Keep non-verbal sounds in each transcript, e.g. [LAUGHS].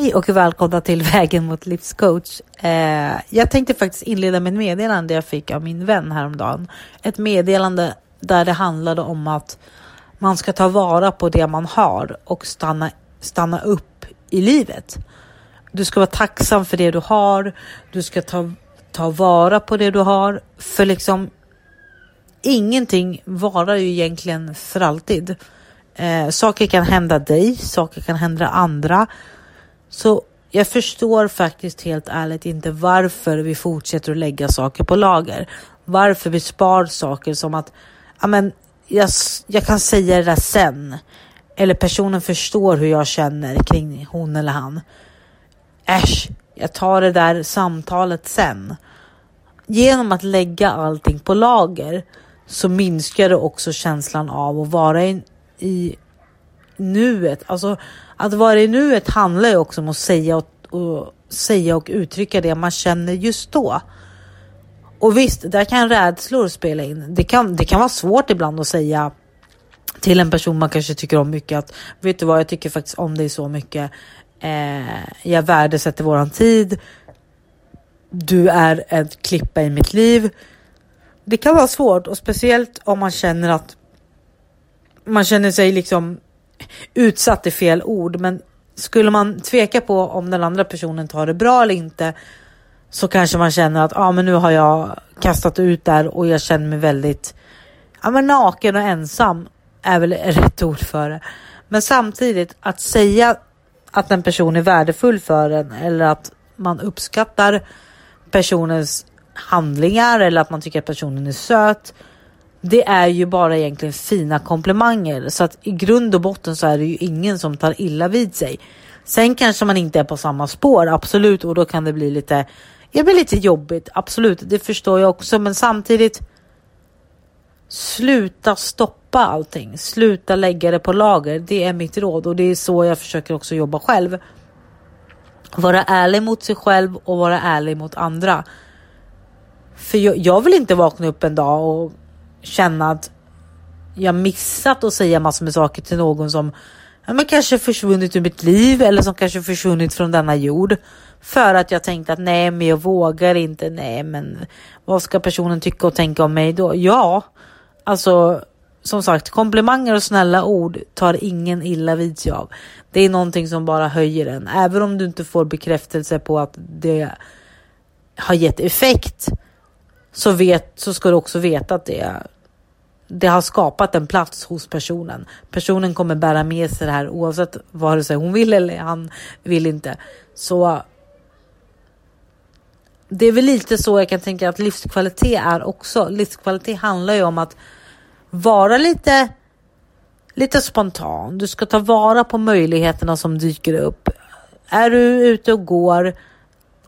Hej och välkomna till Vägen mot livscoach. Eh, jag tänkte faktiskt inleda med ett meddelande jag fick av min vän häromdagen. Ett meddelande där det handlade om att man ska ta vara på det man har och stanna, stanna upp i livet. Du ska vara tacksam för det du har. Du ska ta, ta vara på det du har. För liksom ingenting varar ju egentligen för alltid. Eh, saker kan hända dig, saker kan hända andra. Så jag förstår faktiskt helt ärligt inte varför vi fortsätter att lägga saker på lager. Varför vi spar saker som att ja, men, jag, jag kan säga det där sen. Eller personen förstår hur jag känner kring hon eller han. Äsch, jag tar det där samtalet sen. Genom att lägga allting på lager så minskar det också känslan av att vara i, i nuet. Alltså att vara i nuet handlar ju också om att säga och, och, säga och uttrycka det man känner just då. Och visst, där kan rädslor spela in. Det kan, det kan vara svårt ibland att säga till en person man kanske tycker om mycket att vet du vad, jag tycker faktiskt om dig så mycket. Eh, jag värdesätter våran tid. Du är ett klippa i mitt liv. Det kan vara svårt och speciellt om man känner att man känner sig liksom utsatt är fel ord, men skulle man tveka på om den andra personen tar det bra eller inte så kanske man känner att ah, men nu har jag kastat ut där och jag känner mig väldigt ja, men naken och ensam är väl [LAUGHS] rätt ord för det. Men samtidigt att säga att en person är värdefull för en eller att man uppskattar personens handlingar eller att man tycker att personen är söt det är ju bara egentligen fina komplimanger så att i grund och botten så är det ju ingen som tar illa vid sig. Sen kanske man inte är på samma spår, absolut, och då kan det bli lite, det blir lite jobbigt, absolut, det förstår jag också, men samtidigt sluta stoppa allting, sluta lägga det på lager. Det är mitt råd och det är så jag försöker också jobba själv. Vara ärlig mot sig själv och vara ärlig mot andra. För jag, jag vill inte vakna upp en dag och känna att jag missat att säga massor med saker till någon som ja, men kanske försvunnit ur mitt liv eller som kanske försvunnit från denna jord. För att jag tänkte att nej, men jag vågar inte. Nej, men vad ska personen tycka och tänka om mig då? Ja, alltså som sagt, komplimanger och snälla ord tar ingen illa vid sig av. Det är någonting som bara höjer en. Även om du inte får bekräftelse på att det har gett effekt så, vet, så ska du också veta att det, det har skapat en plats hos personen. Personen kommer bära med sig det här oavsett vare sig hon vill eller han vill inte. Så det är väl lite så jag kan tänka att livskvalitet är också. Livskvalitet handlar ju om att vara lite, lite spontan. Du ska ta vara på möjligheterna som dyker upp. Är du ute och går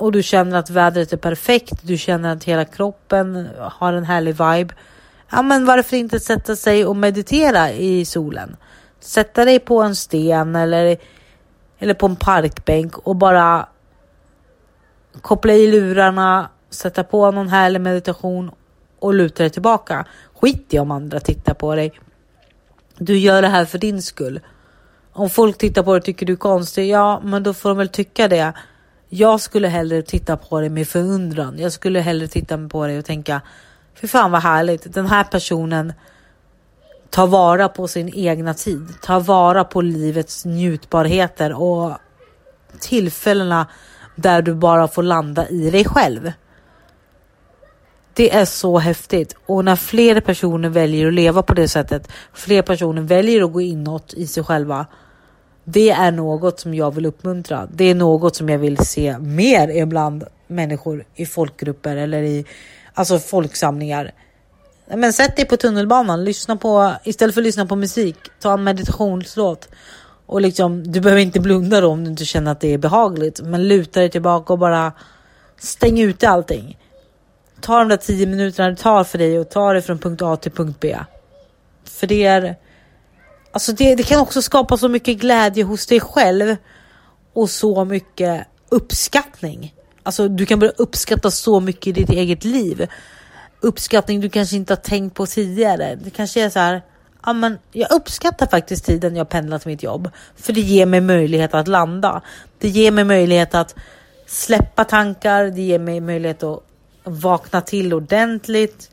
och du känner att vädret är perfekt, du känner att hela kroppen har en härlig vibe. Ja, men varför inte sätta sig och meditera i solen? Sätta dig på en sten eller, eller på en parkbänk och bara koppla i lurarna, sätta på någon härlig meditation och luta dig tillbaka. Skit i om andra tittar på dig. Du gör det här för din skull. Om folk tittar på dig och tycker du är konstig, ja, men då får de väl tycka det. Jag skulle hellre titta på dig med förundran. Jag skulle hellre titta på dig och tänka, fy fan vad härligt. Den här personen tar vara på sin egna tid, tar vara på livets njutbarheter och tillfällena där du bara får landa i dig själv. Det är så häftigt och när fler personer väljer att leva på det sättet, fler personer väljer att gå inåt i sig själva det är något som jag vill uppmuntra. Det är något som jag vill se mer ibland människor i folkgrupper eller i alltså folksamlingar. Men sätt dig på tunnelbanan, lyssna på istället för att lyssna på musik, ta en meditationslåt och liksom. Du behöver inte blunda då om du inte känner att det är behagligt, men luta dig tillbaka och bara stäng ute allting. Ta de där tio minuterna det tar för dig och ta det från punkt A till punkt B. För det är Alltså det, det kan också skapa så mycket glädje hos dig själv och så mycket uppskattning. Alltså du kan börja uppskatta så mycket i ditt eget liv. Uppskattning du kanske inte har tänkt på tidigare. Det kanske är så här, ja, men jag uppskattar faktiskt tiden jag pendlar till mitt jobb. För det ger mig möjlighet att landa. Det ger mig möjlighet att släppa tankar. Det ger mig möjlighet att vakna till ordentligt.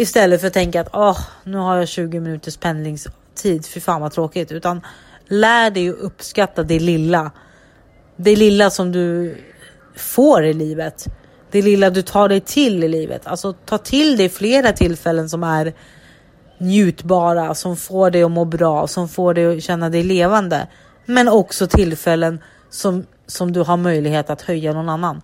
Istället för att tänka att oh, nu har jag 20 minuters pendlingstid. Fy fan vad tråkigt. Utan lär dig att uppskatta det lilla. Det lilla som du får i livet. Det lilla du tar dig till i livet. Alltså ta till dig flera tillfällen som är njutbara, som får dig att må bra, som får dig att känna dig levande. Men också tillfällen som, som du har möjlighet att höja någon annan.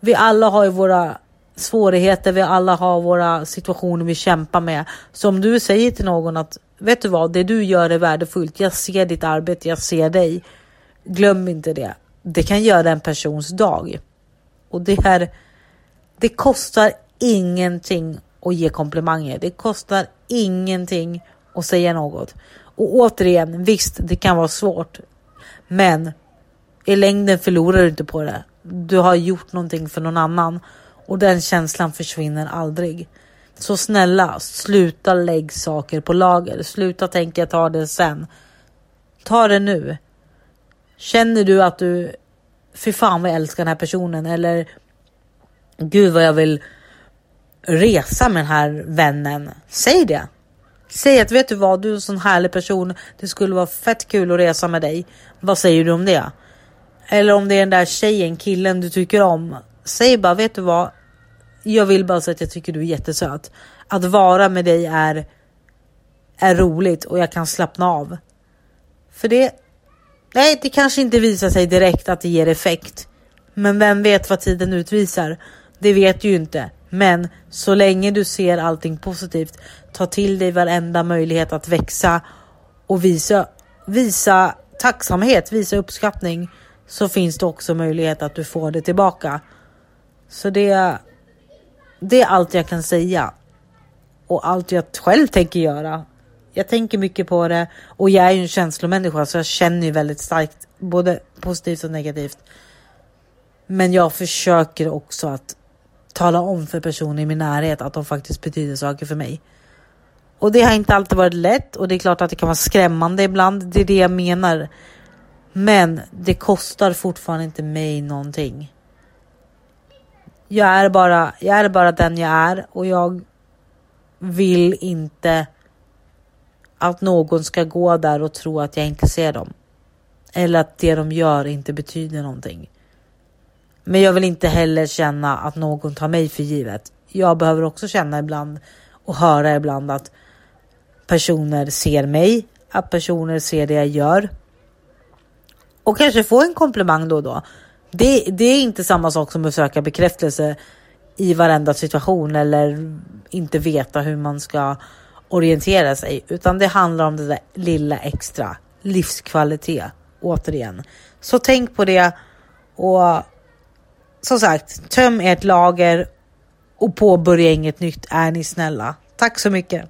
Vi alla har ju våra svårigheter, vi alla har våra situationer vi kämpar med. Så om du säger till någon att vet du vad, det du gör är värdefullt. Jag ser ditt arbete, jag ser dig. Glöm inte det. Det kan göra en persons dag. Och det här, det kostar ingenting att ge komplimanger. Det kostar ingenting att säga något. Och återigen, visst, det kan vara svårt, men i längden förlorar du inte på det. Du har gjort någonting för någon annan och den känslan försvinner aldrig. Så snälla, sluta lägg saker på lager. Sluta tänka ta det sen. Ta det nu. Känner du att du, fy fan vad jag älskar den här personen eller gud vad jag vill resa med den här vännen. Säg det. Säg att vet du vad, du är en sån härlig person. Det skulle vara fett kul att resa med dig. Vad säger du om det? Eller om det är den där tjejen, killen du tycker om. Säg bara, vet du vad? Jag vill bara säga att jag tycker du är jättesöt. Att vara med dig är, är roligt och jag kan slappna av. För det, nej, det kanske inte visar sig direkt att det ger effekt. Men vem vet vad tiden utvisar? Det vet du ju inte. Men så länge du ser allting positivt, ta till dig varenda möjlighet att växa och visa, visa tacksamhet, visa uppskattning så finns det också möjlighet att du får det tillbaka. Så det, det är allt jag kan säga och allt jag själv tänker göra. Jag tänker mycket på det och jag är ju en känslomänniska så jag känner ju väldigt starkt både positivt och negativt. Men jag försöker också att tala om för personer i min närhet att de faktiskt betyder saker för mig. Och det har inte alltid varit lätt och det är klart att det kan vara skrämmande ibland. Det är det jag menar. Men det kostar fortfarande inte mig någonting. Jag är bara, jag är bara den jag är och jag vill inte att någon ska gå där och tro att jag inte ser dem. Eller att det de gör inte betyder någonting. Men jag vill inte heller känna att någon tar mig för givet. Jag behöver också känna ibland och höra ibland att personer ser mig, att personer ser det jag gör. Och kanske få en komplimang då och då. Det, det är inte samma sak som att söka bekräftelse i varenda situation eller inte veta hur man ska orientera sig, utan det handlar om det där lilla extra livskvalitet återigen. Så tänk på det och som sagt, töm ert lager och påbörja inget nytt är ni snälla. Tack så mycket.